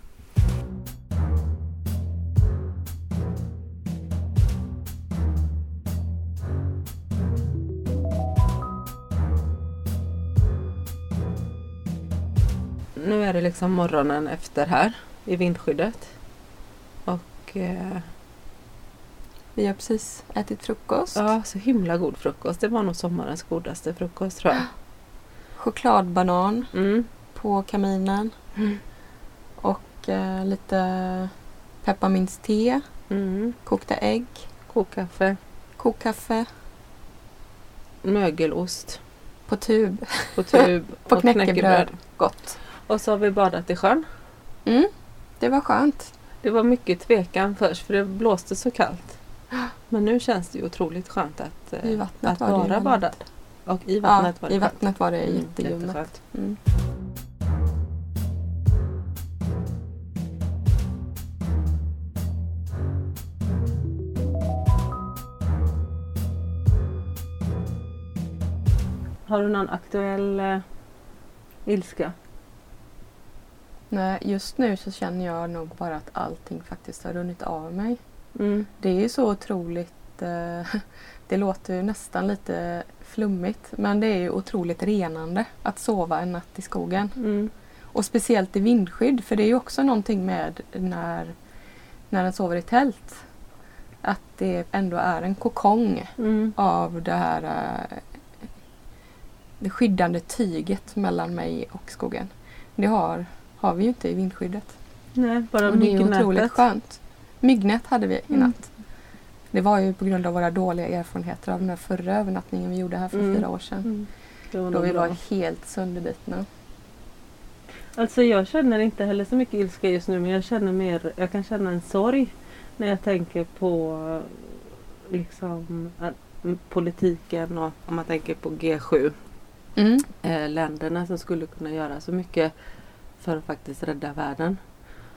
Nu är det liksom morgonen efter här i vindskyddet. Och eh, Vi har precis ätit frukost. ja, så himla god frukost. Det var nog sommarens godaste frukost tror jag. Chokladbanan Mm. på kaminen. Mm. Och eh, lite pepparmintste, Mm. kokta ägg, Kokkaffe, kokkaffe mögelost på tub. på tub På och knäckebröd. Gott. Och så har vi badat i sjön. Mm, det var skönt. Det var mycket tvekan först för det blåste så kallt. Men nu känns det ju otroligt skönt att, eh, I vattnet att vara badad. Och i vattnet ja, var det I vattnet var det Mm, jätteljummet. Mm. Har du någon aktuell eh, ilska? Nej, just nu så känner jag nog bara att allting faktiskt har runnit av mig. Mm. Det är ju så otroligt, eh, det låter ju nästan lite flummigt men det är ju otroligt renande att sova en natt i skogen. Mm. Och speciellt i vindskydd för det är ju också någonting med när, när en sover i tält. Att det ändå är en kokong Mm. av det här eh, det skyddande tyget mellan mig och skogen. Det har, har vi ju inte i vindskyddet. Nej, bara Och det är otroligt skönt. Myggnät hade vi i Mm. natt. Det var ju på grund av våra dåliga erfarenheter av den här förra övernattningen vi gjorde här för Mm. fyra år sedan. Mm. Var Då vi bra. var helt sönderbitna. Alltså jag känner inte heller så mycket ilska just nu men jag känner mer, jag kan känna en sorg när jag tänker på liksom politiken och om man tänker på G7 Mm. eh, länderna som skulle kunna göra så mycket för att faktiskt rädda världen.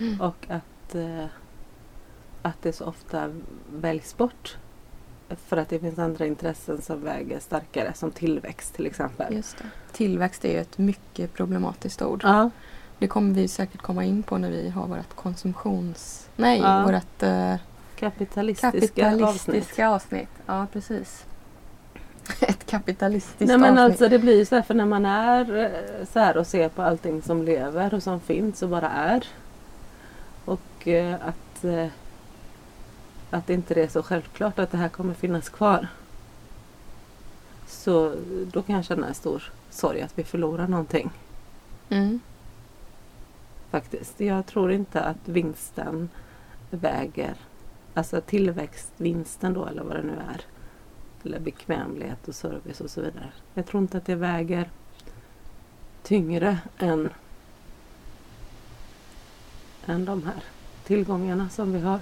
Mm. Och att, eh, att det så ofta väljs bort. För att det finns andra intressen som väger starkare som tillväxt till exempel. Just det. Tillväxt är ju ett mycket problematiskt ord. Ja, Det kommer vi säkert komma in på när vi har vårt konsumtions... Nej, Ja. vårt eh, kapitalistiska, avsnitt. kapitalistiska avsnitt. Ja, precis. Ett kapitalistiskt Nej men avsnitt. alltså det blir ju så här för när man är eh, så här och ser på allting som lever och som finns och bara är. Och eh, att, eh, att inte det är så självklart att det här kommer finnas kvar. Så då kan jag känna en stor sorg att vi förlorar någonting Mm. faktiskt. Jag tror inte att vinsten väger, alltså tillväxtvinsten då eller vad det nu är. Eller bekvämlighet och service och så vidare. Jag tror inte att det väger tyngre än, än de här tillgångarna som vi har.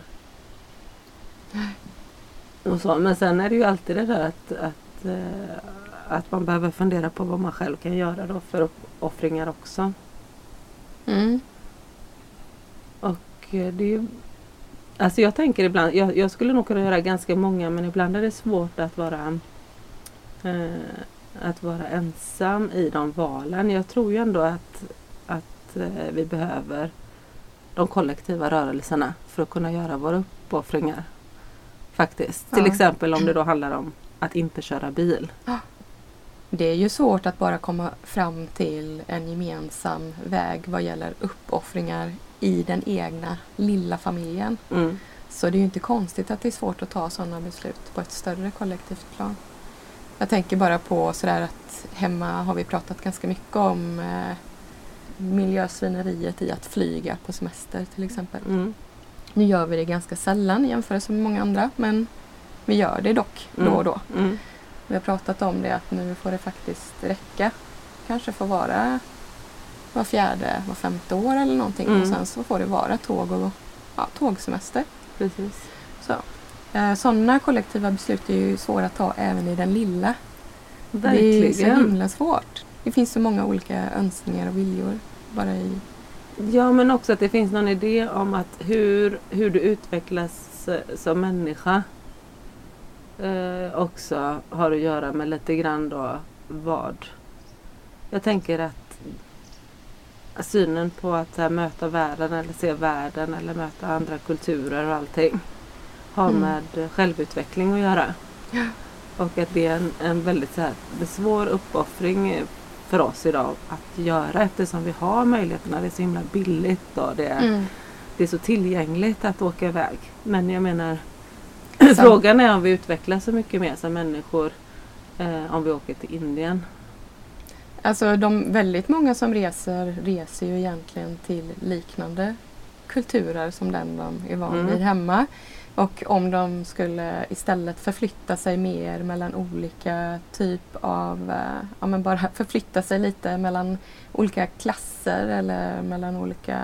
Och så. Men sen är det ju alltid det där att, att, eh, att man behöver fundera på vad man själv kan göra då för uppoffringar också. Mm. Och eh, det är ju, alltså jag tänker ibland, jag, jag skulle nog kunna göra ganska många men ibland är det svårt att vara eh, att vara ensam i de valen. Jag tror ju ändå att, att eh, vi behöver de kollektiva rörelserna för att kunna göra våra uppoffringar. Faktiskt. Till Ja. exempel om det då handlar om att inte köra bil. Det är ju svårt att bara komma fram till en gemensam väg vad gäller uppoffringar i den egna lilla familjen. Mm. Så det är ju inte konstigt att det är svårt att ta sådana beslut på ett större kollektivt plan. Jag tänker bara på sådär att hemma har vi pratat ganska mycket om eh, miljösvineriet i att flyga på semester till exempel. Mm. Nu gör vi det ganska sällan i jämförelse med många andra men vi gör det dock då och då. Mm. Vi har pratat om det att nu får det faktiskt räcka. Kanske får vara var fjärde, var femte år eller någonting Mm. och sen så får det vara tåg och ja, tågsemester. Precis. Så. Eh, Sådana kollektiva beslut är ju svåra att ta även i den lilla. Det är så Verkligen. himla svårt. Det finns så många olika önskningar och viljor bara i... Ja men också att det finns någon idé om att hur, hur du utvecklas som människa eh, också har att göra med lite grann då vad. Jag tänker att synen på att här, möta världen eller se världen eller möta andra kulturer och allting har Mm. med självutveckling att göra. Och att det är en, en väldigt så här, svår uppoffring för oss idag att göra eftersom vi har möjligheterna. Det är så himla billigt och det är, Mm. det är så tillgängligt att åka iväg. Men jag menar frågan är om vi utvecklas så mycket mer som människor eh, om vi åker till Indien. Alltså de väldigt många som reser reser ju egentligen till liknande kulturer som den de är van Mm. vid hemma. Och om de skulle istället förflytta sig mer mellan olika typ av, eh, ja men bara förflytta sig lite mellan olika klasser eller mellan olika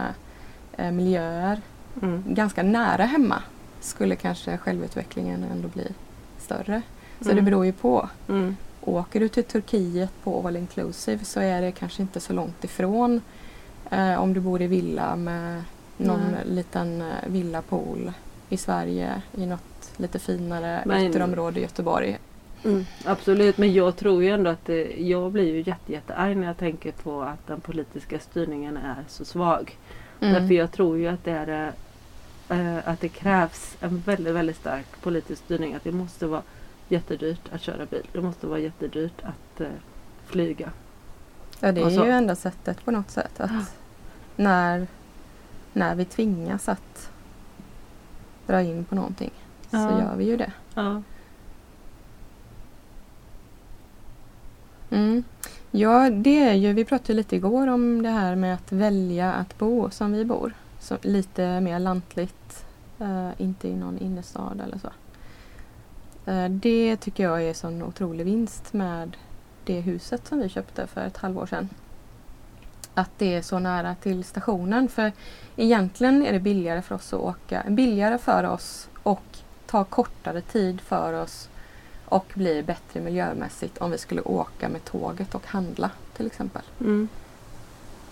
eh, miljöer Mm. ganska nära hemma skulle kanske självutvecklingen ändå bli större. Så Mm. det beror ju på. Mm. Åker du till Turkiet på all inclusive så är det kanske inte så långt ifrån eh, om du bor i villa med någon Nej. liten eh, villapool i Sverige i något lite finare Men- ytterområde i Göteborg. Mm, absolut, men jag tror ju ändå att det, jag blir ju jätte, jättearg när jag tänker på att den politiska styrningen är så svag. Mm. Därför jag tror ju att det, är, eh, att det krävs en väldigt, väldigt stark politisk styrning. Att det måste vara jättedyrt att köra bil. Det måste vara jättedyrt att eh, flyga. Ja, det är så- ju enda sättet på något sätt. Att när, när vi tvingas att dra in på någonting så Ja. gör vi ju det. Ja. Mm. Ja, det är ju, vi pratade lite igår om det här med att välja att bo som vi bor. Så lite mer lantligt, eh, inte i någon innerstad eller så. Eh, det tycker jag är sån otrolig vinst med det huset som vi köpte för ett halvår sedan. Att det är så nära till stationen. För egentligen är det billigare för oss att åka, billigare för oss och ta kortare tid för oss och blir bättre miljömässigt om vi skulle åka med tåget och handla till exempel. Mm.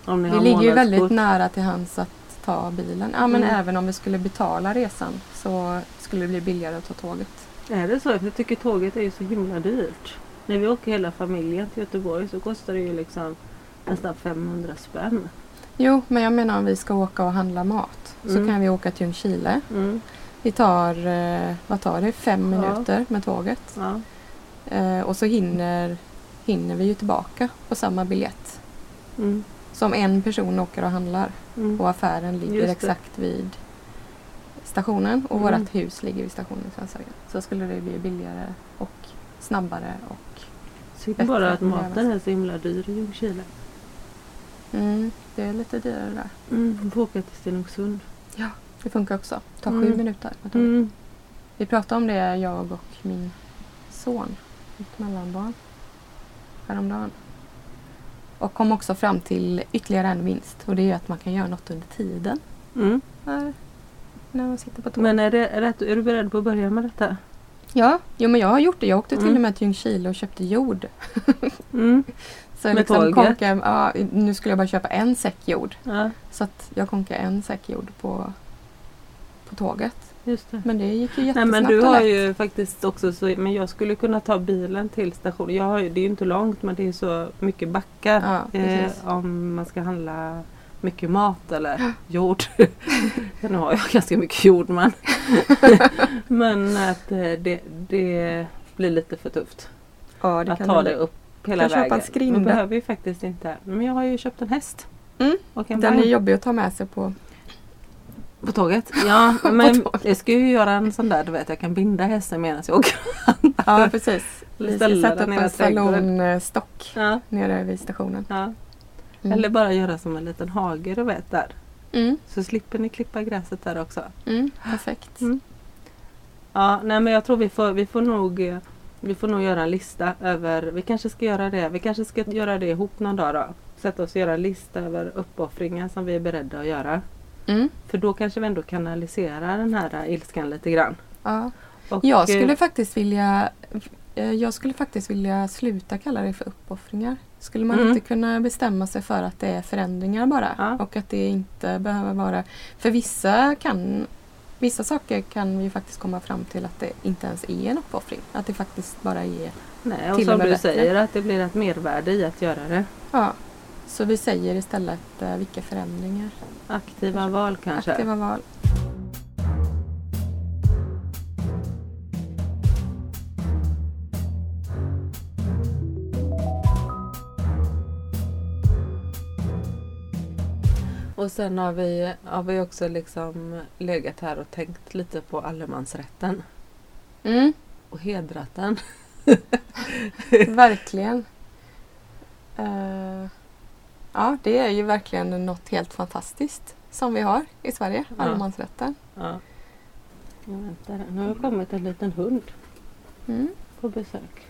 Det ligger ju väldigt nära till hands att ta bilen. Ja men Mm. även om vi skulle betala resan så skulle det bli billigare att ta tåget. Är det så? Jag tycker tåget är ju så himla dyrt. När vi åker hela familjen till Göteborg så kostar det ju liksom nästan 500 spänn. Jo men jag menar om vi ska åka och handla mat så Mm. kan vi åka till Ljungskile. Mm. Vi tar, eh, vad tar det, fem Ja. minuter med tåget. Ja. Eh, och så hinner, hinner vi ju tillbaka på samma biljett. Mm. Som en person åker och handlar. Mm. Och affären ligger exakt vid stationen och Mm. vårt hus ligger vid stationen i Svenshögen. Så skulle det bli billigare och snabbare och Synd bara att maten är så himla dyr i Ljungskile. mm, det är lite dyrare där. Mm. Får åka till Stenungsund. Det funkar också. Ta sju Mm. minuter. med tåget. Mm. Vi pratade om det jag och min son, mitt mellanbarn, häromdagen. Och kom också fram till ytterligare en vinst och det är ju att man kan göra något under tiden. Mm. När man sitter på tåg. Men är, det, är, det, är du beredd på att börja med detta? Ja, jo, men jag har gjort det. Jag åkte till Mm. och med till Ljungskile och köpte jord. Mm. Så Med liksom konka, ja, nu skulle jag bara köpa en säck jord. Ja, Så att jag konkade en säck jord på, på tåget. just det. Men det gick ju Nej jättesnabbt men du har ju faktiskt också så, men jag skulle kunna ta bilen till stationen. Jag har, ju- det är ju inte långt men det är så mycket backar Ja, eh, om man ska handla mycket mat eller jord. nu har jag ganska mycket jord men, men att eh, det, det blir lite för tufft ja, det att kan ta det upp hela Kan köpa en vägen. skrinda. Man behöver ju faktiskt inte. Men jag har ju köpt en häst. Mm. Den är jobbig att ta med sig på. På tåget? Ja, men tåget. jag ska ju göra en sån där, du vet jag kan binda hästen medan jag åker. Ja, precis. Vi ska sätta upp en salonstock Ja, nere vid stationen. ja. Mm. Eller bara göra som en liten hage du vet där. Mm, Så slipper ni klippa gräset där också. mm, perfekt. Mm. Ja, nej men jag tror vi får, vi får nog vi får nog göra en lista över, vi kanske ska göra det, vi kanske ska göra det ihop någon dag då. Sätta oss och göra en lista över uppoffringar som vi är beredda att göra. Mm, För då kanske vi ändå kanaliserar den här ilskan lite grann. ja. Och, Jag skulle eh, faktiskt vilja eh, jag skulle faktiskt vilja sluta kalla det för uppoffringar. Skulle man Mm. inte kunna bestämma sig för att det är förändringar bara Ja. och att det inte behöver vara... För vissa kan Vissa saker kan vi faktiskt komma fram till att det inte ens är en uppoffring. Att det faktiskt bara är... Nej, och till och som med du bättre. säger att det blir ett mervärde i att göra det. Ja. Så vi säger istället eh, vilka förändringar. Aktiva val kanske. Aktiva val. Och sen har vi, har vi också liksom legat här och tänkt lite på allemansrätten. Mm, Och hedrat den. verkligen. Eh, ja, det är ju verkligen något helt fantastiskt som vi har i Sverige, Ja. allemansrätten. Ja. Jag väntar, nu har det kommit en liten hund Mm. på besök.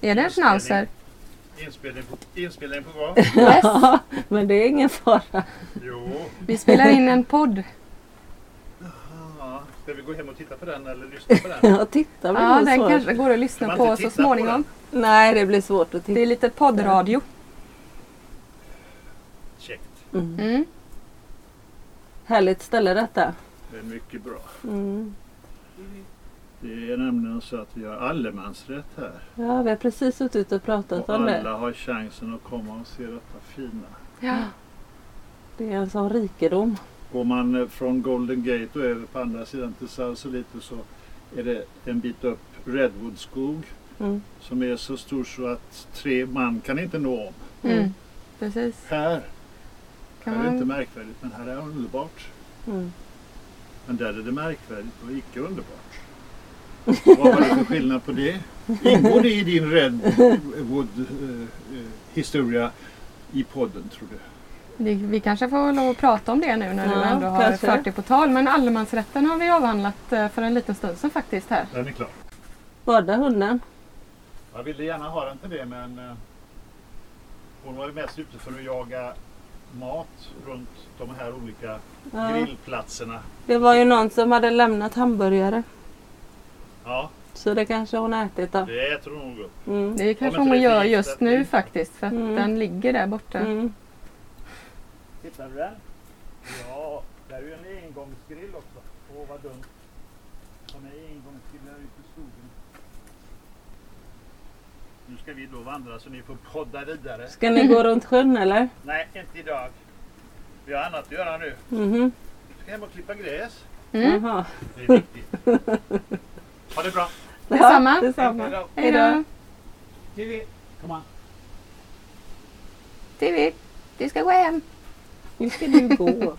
Är det en schnauzer? Inspelning på, inspelning på gång. Ja, men det är ingen fara. Jo. Vi spelar in en podd. Ja, ska vi gå hem och titta på den eller lyssna på den? Ja, titta vad Ja, det är den svårt. kanske går att Kan lyssna man på inte så titta på småningom. Nej, det blir svårt att Det titta. är lite poddradio. Käckt. Mm. Mm. Härligt ställe detta. Det är mycket bra. Mm. Det är nämligen så att vi har allemansrätt här. Ja, vi har precis suttit och pratat Och om det. alla har chansen att komma och se detta fina. Ja. Det är en sån rikedom. Går man eh, från Golden Gate och över på andra sidan till Sausalito så är det en bit upp Redwoodskog Mm. som är så stor så att tre man kan inte nå om. Mm. Precis. Här Kan här är det inte märkvärdigt men här är underbart. Mm. Men där är det märkvärdigt och icke underbart. Vad var det för skillnad på det? Ingår det i din Redwood eh, historia i podden tror du? Vi, vi kanske får lov att prata om det nu när du Ja, ändå har kanske. fört det på tal. Men allemansrätten har vi avhandlat eh, för en liten stund sedan faktiskt här. Den är klar. Bada hunden. Jag ville gärna ha den till det men eh, hon var ju mest ute för att jaga mat runt de här olika Ja. grillplatserna. Det var ju någon som hade lämnat hamburgare. Ja, Så det kanske hon har ätit då. det äter hon nog upp. Mm. Det kanske hon det gör just nu vin. faktiskt. För att Mm. den ligger där borta. Mm. Tittar du den? Ja, där är ju en engångsgrill också. Åh vad dumt. Som är engångsgrillar ute i skogen. Nu ska vi då vandra så ni får podda vidare. Ska ni gå runt sjön eller? Nej, inte idag. Vi har annat att göra nu. Mhm. Vi ska hem och klippa gräs. Mm. Jaha. Det är viktigt. Ha det bra. Detsamma. Ja, detsamma. Hej då. Hej då! TV, kom on. TV, du ska gå hem. Nu ska du gå.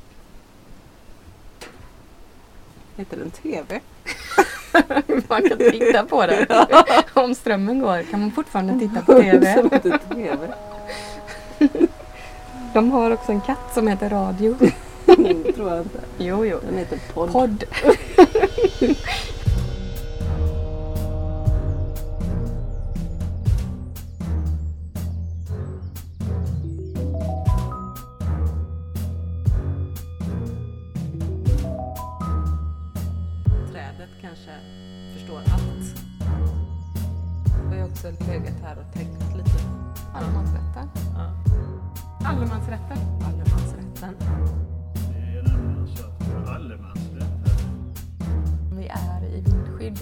Heter den TV? Man kan titta på den. Om strömmen går kan man fortfarande titta på TV. Som heter TV. De har också en katt som heter Radio. Tror jag inte. Jo, jo. Den heter Podd. Podd. Kanske förstår allt. Vi har också legat här och tänkt lite. Allemansrätten. Ja. Allemansrätten. Allemansrätten. Det är nämligen så att vi har allemansrätt här. Vi är i vindskydd.